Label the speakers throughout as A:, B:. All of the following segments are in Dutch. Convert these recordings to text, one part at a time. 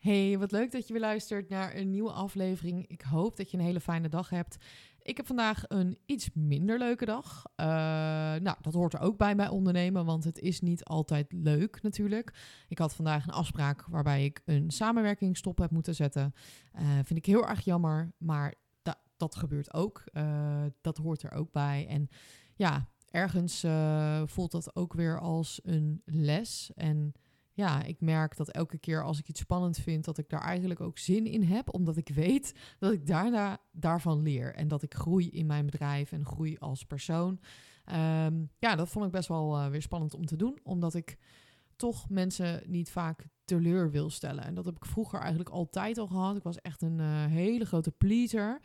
A: Hey, wat leuk dat je weer luistert naar een nieuwe aflevering. Ik hoop dat je een hele fijne dag hebt. Ik heb vandaag een iets minder leuke dag. Uh, nou, dat hoort er ook bij bij ondernemen, want het is niet altijd leuk natuurlijk. Ik had vandaag een afspraak waarbij ik een samenwerking stop heb moeten zetten. Uh, vind ik heel erg jammer, maar da dat gebeurt ook. Uh, dat hoort er ook bij. En ja, ergens voelt dat ook weer als een les. En ja, ik merk dat elke keer als ik iets spannend vind, dat ik daar eigenlijk ook zin in heb, omdat ik weet dat ik daarna daarvan leer en dat ik groei in mijn bedrijf en groei als persoon. Um, ja, dat vond ik best wel uh, weer spannend om te doen, omdat ik toch mensen niet vaak teleur wil stellen. En dat heb ik vroeger eigenlijk altijd al gehad. Ik was echt een uh, hele grote pleaser.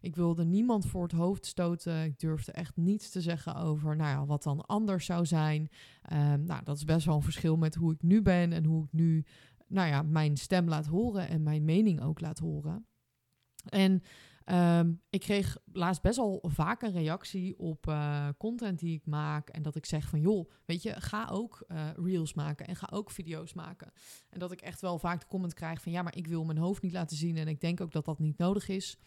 A: Ik wilde niemand voor het hoofd stoten. Ik durfde echt niets te zeggen over nou ja, wat dan anders zou zijn. Um, nou, dat is best wel een verschil met hoe ik nu ben en hoe ik nu nou ja, mijn stem laat horen en mijn mening ook laat horen. En um, ik kreeg laatst best wel vaak een reactie op uh, content die ik maak. En dat ik zeg van joh, weet je, ga ook uh, reels maken en ga ook video's maken. En dat ik echt wel vaak de comment krijg van ja, maar ik wil mijn hoofd niet laten zien. En ik denk ook dat dat niet nodig is.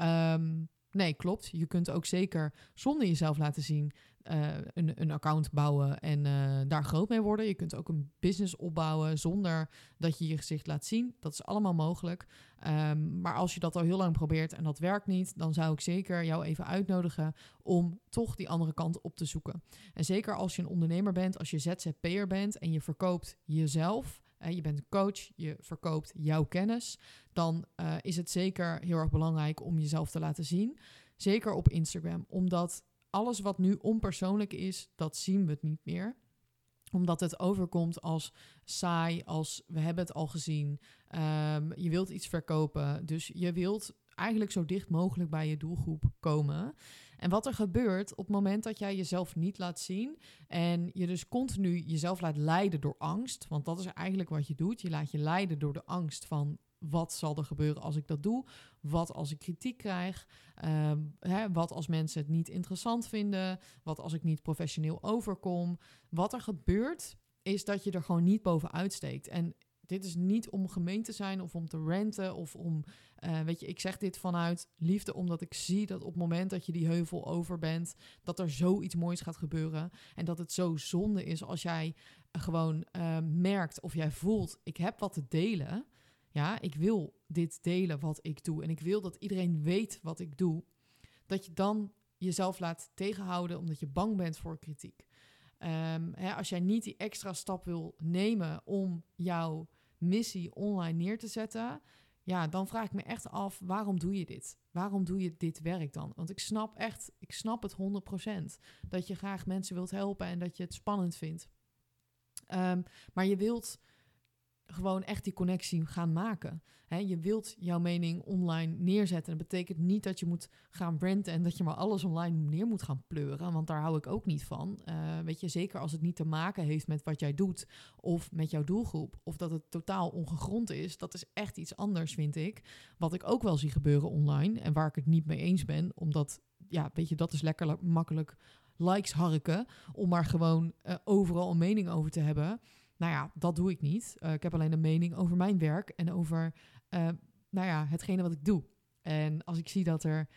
A: Um, nee, klopt. Je kunt ook zeker zonder jezelf laten zien uh, een, een, account bouwen en uh, daar groot mee worden. Je kunt ook een business opbouwen zonder dat je je gezicht laat zien. Dat is allemaal mogelijk. Um, maar als je dat al heel lang probeert en dat werkt niet, dan zou ik zeker jou even uitnodigen om toch die andere kant op te zoeken. En zeker als je een ondernemer bent, als je ZZP'er bent en je verkoopt jezelf je bent een coach, je verkoopt jouw kennis, dan uh, is het zeker heel erg belangrijk om jezelf te laten zien. Zeker op Instagram, omdat alles wat nu onpersoonlijk is, dat zien we het niet meer omdat het overkomt als saai, als we hebben het al gezien. Um, je wilt iets verkopen, dus je wilt eigenlijk zo dicht mogelijk bij je doelgroep komen. En wat er gebeurt op het moment dat jij jezelf niet laat zien en je dus continu jezelf laat leiden door angst, want dat is eigenlijk wat je doet. Je laat je leiden door de angst van wat zal er gebeuren als ik dat doe? Wat als ik kritiek krijg? Uh, hè, wat als mensen het niet interessant vinden? Wat als ik niet professioneel overkom? Wat er gebeurt, is dat je er gewoon niet bovenuit steekt. En dit is niet om gemeen te zijn of om te renten of om, uh, weet je, ik zeg dit vanuit liefde omdat ik zie dat op het moment dat je die heuvel over bent, dat er zoiets moois gaat gebeuren en dat het zo zonde is als jij gewoon uh, merkt of jij voelt, ik heb wat te delen. Ja, ik wil dit delen wat ik doe en ik wil dat iedereen weet wat ik doe. Dat je dan jezelf laat tegenhouden omdat je bang bent voor kritiek. Um, hè, als jij niet die extra stap wil nemen om jouw missie online neer te zetten, ja, dan vraag ik me echt af, waarom doe je dit? Waarom doe je dit werk dan? Want ik snap echt, ik snap het 100%. Dat je graag mensen wilt helpen en dat je het spannend vindt. Um, maar je wilt gewoon echt die connectie gaan maken. je wilt jouw mening online neerzetten. Dat betekent niet dat je moet gaan branden en dat je maar alles online neer moet gaan pleuren. Want daar hou ik ook niet van. Uh, weet je, zeker als het niet te maken heeft met wat jij doet of met jouw doelgroep. Of dat het totaal ongegrond is. Dat is echt iets anders, vind ik. Wat ik ook wel zie gebeuren online en waar ik het niet mee eens ben. Omdat, ja, weet je, dat is lekker makkelijk likes harken. Om maar gewoon uh, overal een mening over te hebben. Nou ja, dat doe ik niet. Uh, ik heb alleen een mening over mijn werk en over uh, nou ja, hetgene wat ik doe. En als ik zie dat er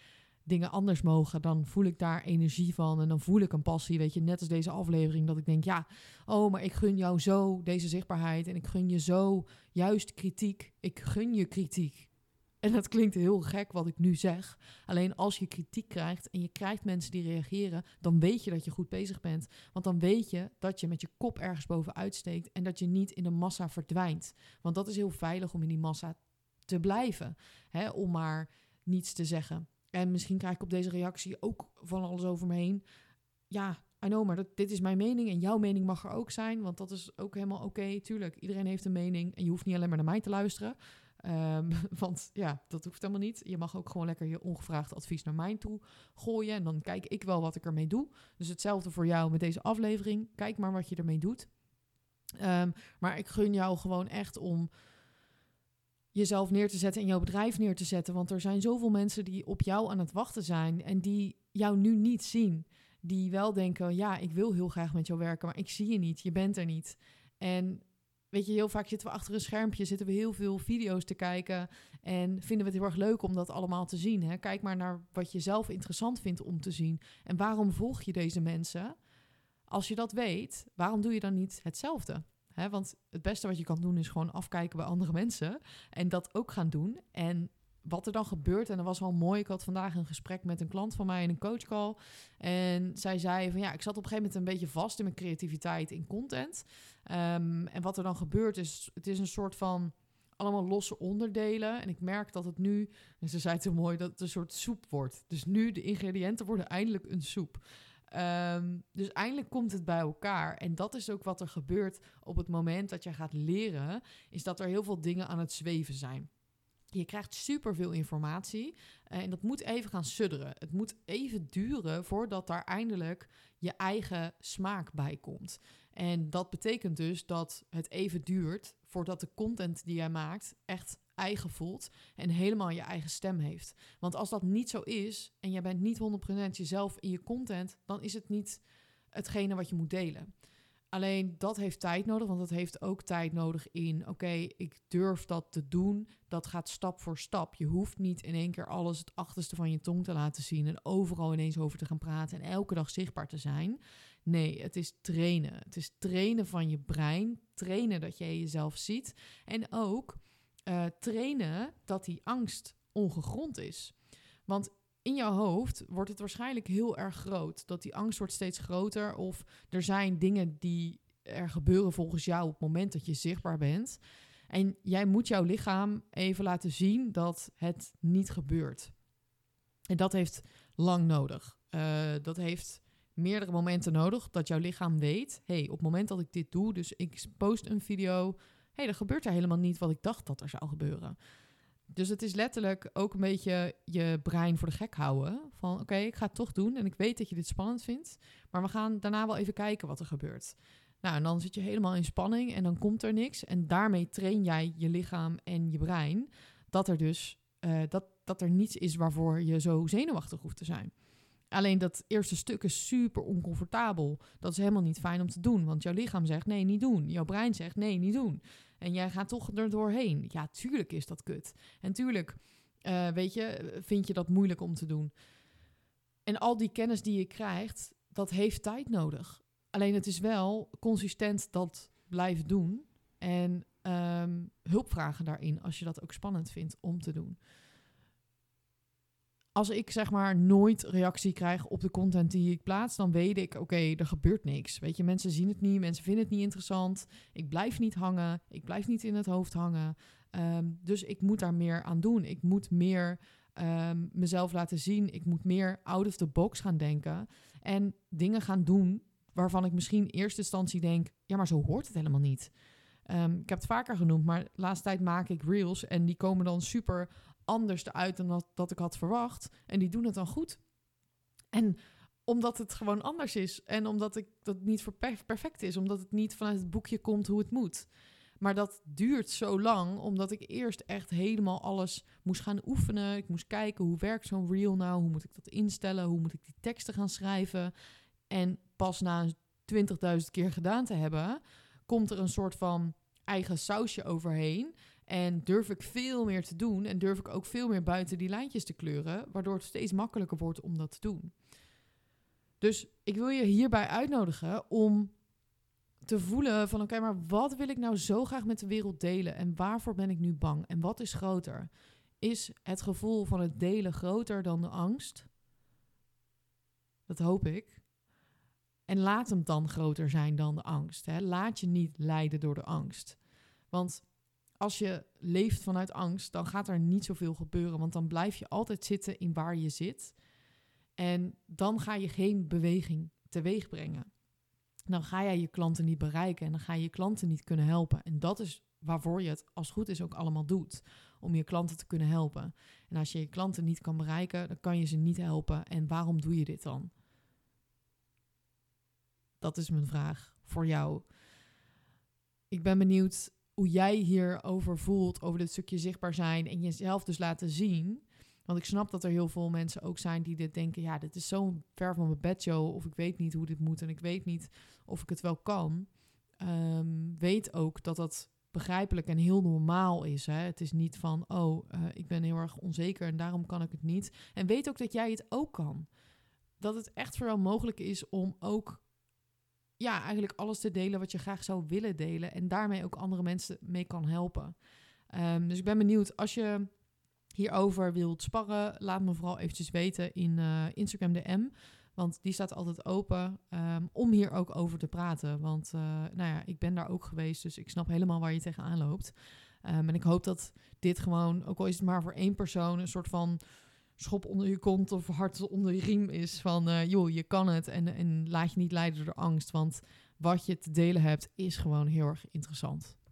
A: dingen anders mogen, dan voel ik daar energie van en dan voel ik een passie. Weet je, net als deze aflevering, dat ik denk, ja, oh, maar ik gun jou zo deze zichtbaarheid en ik gun je zo juist kritiek. Ik gun je kritiek. En dat klinkt heel gek wat ik nu zeg. Alleen als je kritiek krijgt en je krijgt mensen die reageren, dan weet je dat je goed bezig bent. Want dan weet je dat je met je kop ergens bovenuit steekt en dat je niet in de massa verdwijnt. Want dat is heel veilig om in die massa te blijven. Hè, om maar niets te zeggen. En misschien krijg ik op deze reactie ook van alles over me heen. Ja, I know, maar dit is mijn mening en jouw mening mag er ook zijn. Want dat is ook helemaal oké. Tuurlijk, iedereen heeft een mening en je hoeft niet alleen maar naar mij te luisteren. Um, want ja, dat hoeft helemaal niet. Je mag ook gewoon lekker je ongevraagd advies naar mij toe gooien. En dan kijk ik wel wat ik ermee doe. Dus hetzelfde voor jou met deze aflevering. Kijk maar wat je ermee doet. Um, maar ik gun jou gewoon echt om jezelf neer te zetten en jouw bedrijf neer te zetten. Want er zijn zoveel mensen die op jou aan het wachten zijn en die jou nu niet zien. Die wel denken, ja, ik wil heel graag met jou werken, maar ik zie je niet, je bent er niet. En weet je, heel vaak zitten we achter een schermpje, zitten we heel veel video's te kijken en vinden we het heel erg leuk om dat allemaal te zien. Hè? Kijk maar naar wat je zelf interessant vindt om te zien. En waarom volg je deze mensen? Als je dat weet, waarom doe je dan niet hetzelfde? Want het beste wat je kan doen is gewoon afkijken bij andere mensen en dat ook gaan doen. En wat er dan gebeurt, en dat was wel mooi. Ik had vandaag een gesprek met een klant van mij in een coachcall. En zij zei van ja, ik zat op een gegeven moment een beetje vast in mijn creativiteit in content. Ehm, en wat er dan gebeurt is, het is een soort van allemaal losse onderdelen. En ik merk dat het nu, en ze zei zo mooi, dat het een soort soep wordt. Dus nu de ingrediënten worden eindelijk een soep. Ehm, dus eindelijk komt het bij elkaar. En dat is ook wat er gebeurt op het moment dat je gaat leren, is dat er heel veel dingen aan het zweven zijn. Je krijgt superveel informatie en dat moet even gaan sudderen. Het moet even duren voordat daar eindelijk je eigen smaak bij komt. En dat betekent dus dat het even duurt voordat de content die jij maakt echt eigen voelt en helemaal je eigen stem heeft. Want als dat niet zo is en jij bent niet 100% jezelf in je content, dan is het niet hetgene wat je moet delen. Alleen dat heeft tijd nodig, want dat heeft ook tijd nodig in, oké, ik durf dat te doen. Dat gaat stap voor stap. Je hoeft niet in één keer alles het achterste van je tong te laten zien en overal ineens over te gaan praten en elke dag zichtbaar te zijn. Nee, het is trainen. Het is trainen van je brein, trainen dat jij jezelf ziet en ook uh, trainen dat die angst ongegrond is. Want in jouw hoofd wordt het waarschijnlijk heel erg groot. Dat die angst wordt steeds groter. Of er zijn dingen die er gebeuren volgens jou op het moment dat je zichtbaar bent. En jij moet jouw lichaam even laten zien dat het niet gebeurt. En dat heeft lang nodig. Uh, dat heeft meerdere momenten nodig dat jouw lichaam weet: hey, op het moment dat ik dit doe, dus ik post een video, hey, dan gebeurt er helemaal niet wat ik dacht dat er zou gebeuren. Dus het is letterlijk ook een beetje je brein voor de gek houden. Van oké, ik ga het toch doen en ik weet dat je dit spannend vindt. Maar we gaan daarna wel even kijken wat er gebeurt. Nou, en dan zit je helemaal in spanning en dan komt er niks. En daarmee train jij je lichaam en je brein dat er dus uh, dat, dat er niets is waarvoor je zo zenuwachtig hoeft te zijn. Alleen dat eerste stuk is super oncomfortabel. Dat is helemaal niet fijn om te doen, want jouw lichaam zegt nee, niet doen. Jouw brein zegt nee, niet doen. En jij gaat toch er doorheen. Ja, tuurlijk is dat kut. En tuurlijk, uh, weet je, vind je dat moeilijk om te doen. En al die kennis die je krijgt, dat heeft tijd nodig. Alleen het is wel consistent dat blijven doen. En um, hulp vragen daarin als je dat ook spannend vindt om te doen als ik zeg maar nooit reactie krijg op de content die ik plaats, dan weet ik, oké, er gebeurt niks. Weet je, mensen zien het niet, mensen vinden het niet interessant. Ik blijf niet hangen, ik blijf niet in het hoofd hangen. Um, dus ik moet daar meer aan doen. Ik moet meer um, mezelf laten zien. Ik moet meer out of the box gaan denken. En dingen gaan doen waarvan ik misschien in eerste instantie denk, ja, maar zo hoort het helemaal niet. Um, ik heb het vaker genoemd, maar de laatste tijd maak ik reels en die komen dan super anders eruit dan dat, dat ik had verwacht. En die doen het dan goed. En omdat het gewoon anders is. En omdat ik dat niet voor perfect is. Omdat het niet vanuit het boekje komt hoe het moet. Maar dat duurt zo lang, omdat ik eerst echt helemaal alles moest gaan oefenen. Ik moest kijken hoe werkt zo'n reel nou? Hoe moet ik dat instellen? Hoe moet ik die teksten gaan schrijven? En pas na 20.000 keer gedaan te hebben, komt er een soort van eigen sausje overheen. En durf ik veel meer te doen en durf ik ook veel meer buiten die lijntjes te kleuren, waardoor het steeds makkelijker wordt om dat te doen. Dus ik wil je hierbij uitnodigen om te voelen van oké, maar wat wil ik nou zo graag met de wereld delen en waarvoor ben ik nu bang en wat is groter? Is het gevoel van het delen groter dan de angst? Dat hoop ik. En laat hem dan groter zijn dan de angst. Hè? Laat je niet leiden door de angst. Want als je leeft vanuit angst, dan gaat er niet zoveel gebeuren. Want dan blijf je altijd zitten in waar je zit. En dan ga je geen beweging teweeg brengen. Dan ga jij je klanten niet bereiken en dan ga je je klanten niet kunnen helpen. En dat is waarvoor je het als goed is ook allemaal doet. Om je klanten te kunnen helpen. En als je je klanten niet kan bereiken, dan kan je ze niet helpen. En waarom doe je dit dan? Dat is mijn vraag voor jou. Ik ben benieuwd hoe jij hierover voelt, over dit stukje zichtbaar zijn en jezelf dus laten zien. Want ik snap dat er heel veel mensen ook zijn die dit denken, ja, dit is zo ver van mijn bedshow, of ik weet niet hoe dit moet en ik weet niet of ik het wel kan. ehm, weet ook dat dat begrijpelijk en heel normaal is. Hè? Het is niet van, oh, uh, ik ben heel erg onzeker en daarom kan ik het niet. En weet ook dat jij het ook kan. Dat het echt voor mogelijk is om ook, ja, eigenlijk alles te delen wat je graag zou willen delen. En daarmee ook andere mensen mee kan helpen. Um, dus ik ben benieuwd, als je hierover wilt sparren, laat me vooral eventjes weten in uh, Instagram DM. Want die staat altijd open um, om hier ook over te praten. Want uh, nou ja, ik ben daar ook geweest, dus ik snap helemaal waar je tegenaan loopt. Um, en ik hoop dat dit gewoon, ook al is het maar voor één persoon, een soort van schop onder je kont of hart onder je riem is. Van uh, joh, je kan het en, en laat je niet leiden door angst. Want wat je te delen hebt is gewoon heel erg interessant.